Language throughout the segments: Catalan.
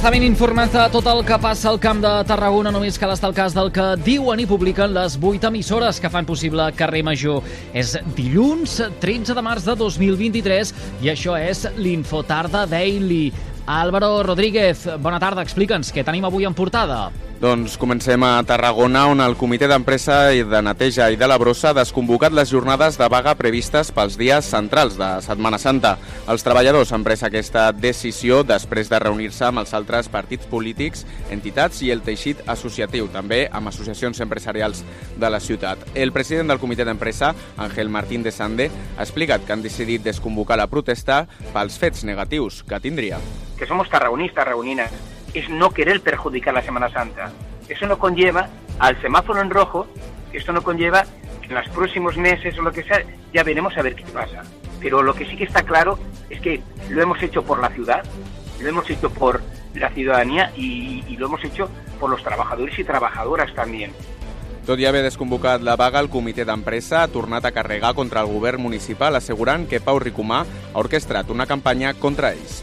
Estar ben informat de tot el que passa al Camp de Tarragona, només cal estar al cas del que diuen i publiquen les vuit emissores que fan possible Carrer Major. És dilluns 13 de març de 2023 i això és l'Infotarda Daily. Álvaro Rodríguez, bona tarda, explica'ns què tenim avui en portada. Doncs comencem a Tarragona, on el Comitè d'Empresa i de Neteja i de la Brossa ha desconvocat les jornades de vaga previstes pels dies centrals de Setmana Santa. Els treballadors han pres aquesta decisió després de reunir-se amb els altres partits polítics, entitats i el teixit associatiu, també amb associacions empresarials de la ciutat. El president del Comitè d'Empresa, Ángel Martín de Sande, ha explicat que han decidit desconvocar la protesta pels fets negatius que tindria. Que somos tarragonistas, tarragoninas, es no querer perjudicar la Semana Santa. Eso no conlleva al semáforo en rojo, esto no conlleva en los próximos meses o lo que sea, ya veremos a ver qué pasa. Pero lo que sí que está claro es que lo hemos hecho por la ciudad, lo hemos hecho por la ciudadanía y, y lo hemos hecho por los trabajadores y trabajadoras también. Tot i haver desconvocat la vaga, el comitè d'empresa ha tornat a carregar contra el govern municipal assegurant que Pau Ricomà ha orquestrat una campanya contra ells.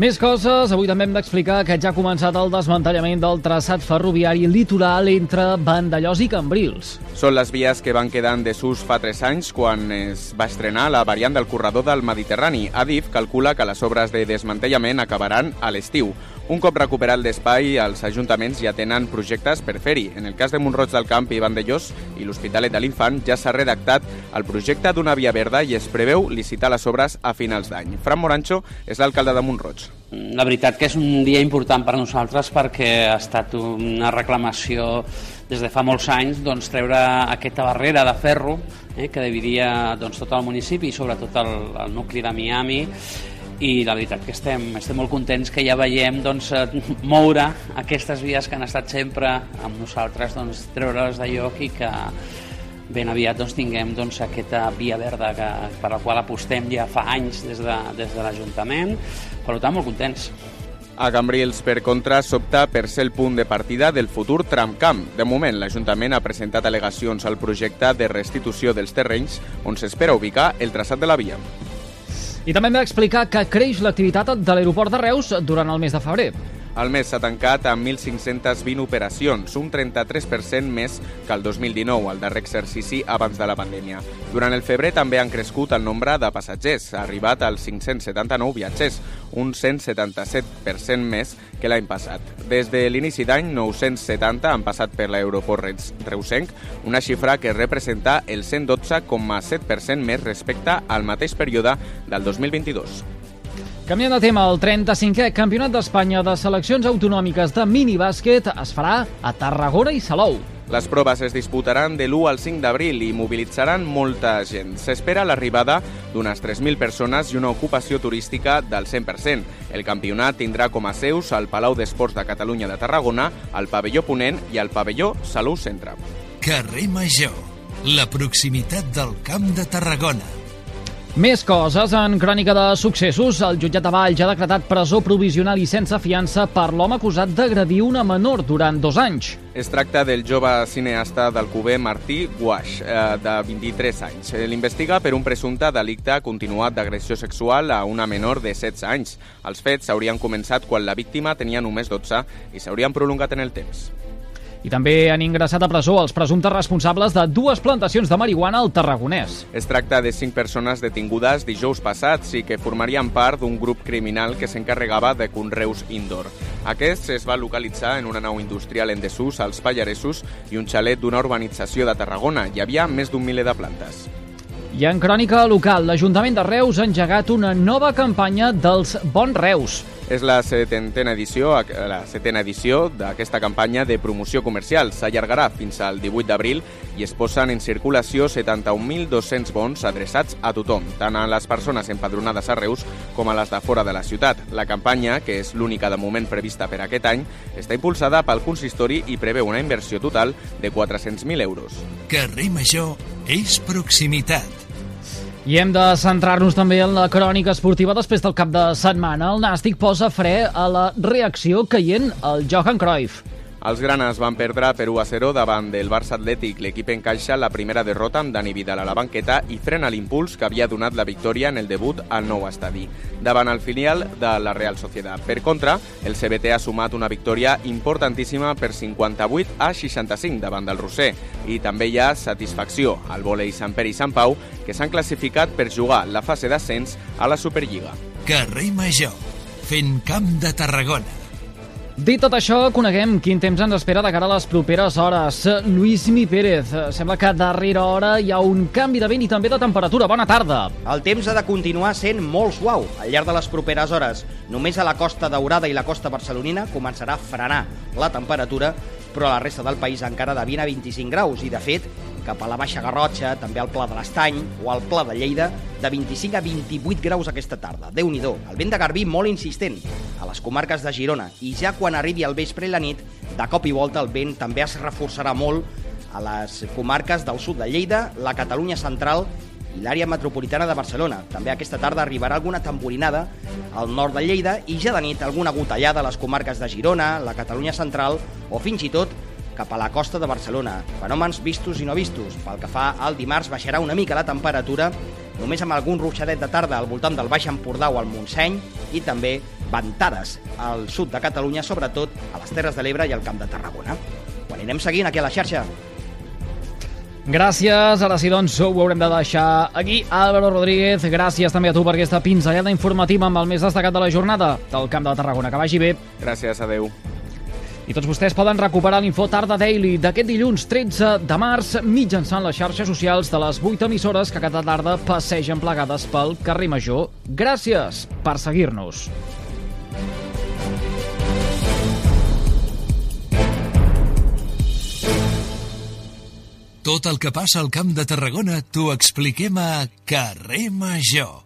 Més coses. Avui també hem d'explicar que ja ha començat el desmantellament del traçat ferroviari litoral entre Vandellós i Cambrils. Són les vies que van quedar en desús fa 3 anys quan es va estrenar la variant del corredor del Mediterrani. Adif calcula que les obres de desmantellament acabaran a l'estiu. Un cop recuperat l'espai, els ajuntaments ja tenen projectes per fer-hi. En el cas de Montroig del Camp i Vandellós i l'Hospitalet de l'Infant ja s'ha redactat el projecte d'una via verda i es preveu licitar les obres a finals d'any. Fran Morancho és l'alcalde de Montroig. La veritat que és un dia important per nosaltres perquè ha estat una reclamació des de fa molts anys doncs, treure aquesta barrera de ferro eh, que dividia doncs, tot el municipi i sobretot el, el nucli de Miami. I la veritat que estem, estem molt contents que ja veiem doncs, moure aquestes vies que han estat sempre amb nosaltres, doncs, treure-les de lloc i que ben aviat doncs, tinguem doncs, aquesta via verda que, per la qual apostem ja fa anys des de, des de l'Ajuntament. Per tant, molt contents. A Cambrils, per contra, s'opta per ser el punt de partida del futur tramcamp. De moment, l'Ajuntament ha presentat al·legacions al projecte de restitució dels terrenys on s'espera ubicar el traçat de la via. I també hem d'explicar que creix l'activitat de l'aeroport de Reus durant el mes de febrer. El mes s'ha tancat amb 1.520 operacions, un 33% més que el 2019, el darrer exercici abans de la pandèmia. Durant el febrer també han crescut el nombre de passatgers, ha arribat als 579 viatgers, un 177% més que l'any passat. Des de l'inici d'any, 970 han passat per l'aeroport reusenc, una xifra que representa el 112,7% més respecte al mateix període del 2022. Canviant de tema, el 35è Campionat d'Espanya de Seleccions Autonòmiques de Minibàsquet es farà a Tarragona i Salou. Les proves es disputaran de l'1 al 5 d'abril i mobilitzaran molta gent. S'espera l'arribada d'unes 3.000 persones i una ocupació turística del 100%. El campionat tindrà com a seus el Palau d'Esports de Catalunya de Tarragona, el pavelló Ponent i el pavelló Salou Centre. Carrer Major, la proximitat del Camp de Tarragona. Més coses. En crònica de successos, el jutjat de Valls ha decretat presó provisional i sense fiança per l'home acusat d'agredir una menor durant dos anys. Es tracta del jove cineasta d'Alcover Martí Guaix, eh, de 23 anys. L'investiga per un presumpte delicte continuat d'agressió sexual a una menor de 16 anys. Els fets s'haurien començat quan la víctima tenia només 12 i s'haurien prolongat en el temps. I també han ingressat a presó els presumptes responsables de dues plantacions de marihuana al Tarragonès. Es tracta de cinc persones detingudes dijous passats i que formarien part d'un grup criminal que s'encarregava de conreus indoor. Aquest es va localitzar en una nau industrial en desús als Pallaresos i un xalet d'una urbanització de Tarragona. Hi havia més d'un miler de plantes. I en crònica local, l'Ajuntament de Reus ha engegat una nova campanya dels Bons Reus. És la setena edició, la setena edició d'aquesta campanya de promoció comercial. S'allargarà fins al 18 d'abril i es posen en circulació 71.200 bons adreçats a tothom, tant a les persones empadronades a Reus com a les de fora de la ciutat. La campanya, que és l'única de moment prevista per aquest any, està impulsada pel consistori i preveu una inversió total de 400.000 euros. Carrer Major és proximitat. I hem de centrar-nos també en la crònica esportiva després del cap de setmana. El Nàstic posa fre a la reacció caient el Johan Cruyff. Els granes van perdre per 1 a 0 davant del Barça Atlètic. L'equip encaixa la primera derrota amb Dani Vidal a la banqueta i frena l'impuls que havia donat la victòria en el debut al nou estadi, davant el filial de la Real Societat. Per contra, el CBT ha sumat una victòria importantíssima per 58 a 65 davant del Roser i també hi ha satisfacció al volei Sant Pere i Sant Pau que s'han classificat per jugar la fase d'ascens a la Superliga. Carrer Major, fent camp de Tarragona. Dit tot això, coneguem quin temps ens espera de cara a les properes hores. Lluís Mi Pérez, sembla que darrere hora hi ha un canvi de vent i també de temperatura. Bona tarda. El temps ha de continuar sent molt suau al llarg de les properes hores. Només a la costa daurada i la costa barcelonina començarà a frenar la temperatura, però a la resta del país encara de 20 a 25 graus i, de fet, cap a la Baixa Garrotxa, també al Pla de l'Estany o al Pla de Lleida, de 25 a 28 graus aquesta tarda. déu nhi El vent de Garbí molt insistent a les comarques de Girona i ja quan arribi el vespre i la nit, de cop i volta el vent també es reforçarà molt a les comarques del sud de Lleida, la Catalunya central i l'àrea metropolitana de Barcelona. També aquesta tarda arribarà alguna tamborinada al nord de Lleida i ja de nit alguna gotellada a les comarques de Girona, la Catalunya central o fins i tot cap a la costa de Barcelona. Fenòmens vistos i no vistos. Pel que fa al dimarts baixarà una mica la temperatura, només amb algun ruixadet de tarda al voltant del Baix Empordà o al Montseny i també ventades al sud de Catalunya, sobretot a les Terres de l'Ebre i al Camp de Tarragona. Ho anirem seguint aquí a la xarxa. Gràcies, ara sí doncs ho haurem de deixar aquí. Álvaro Rodríguez, gràcies també a tu per aquesta pinzellada informativa amb el més destacat de la jornada del Camp de Tarragona. Que vagi bé. Gràcies, adeu. I tots vostès poden recuperar l'info Tarda Daily d'aquest dilluns 13 de març mitjançant les xarxes socials de les 8 emissores que cada tarda passegen plegades pel carrer Major. Gràcies per seguir-nos. Tot el que passa al Camp de Tarragona t'ho expliquem a Carrer Major.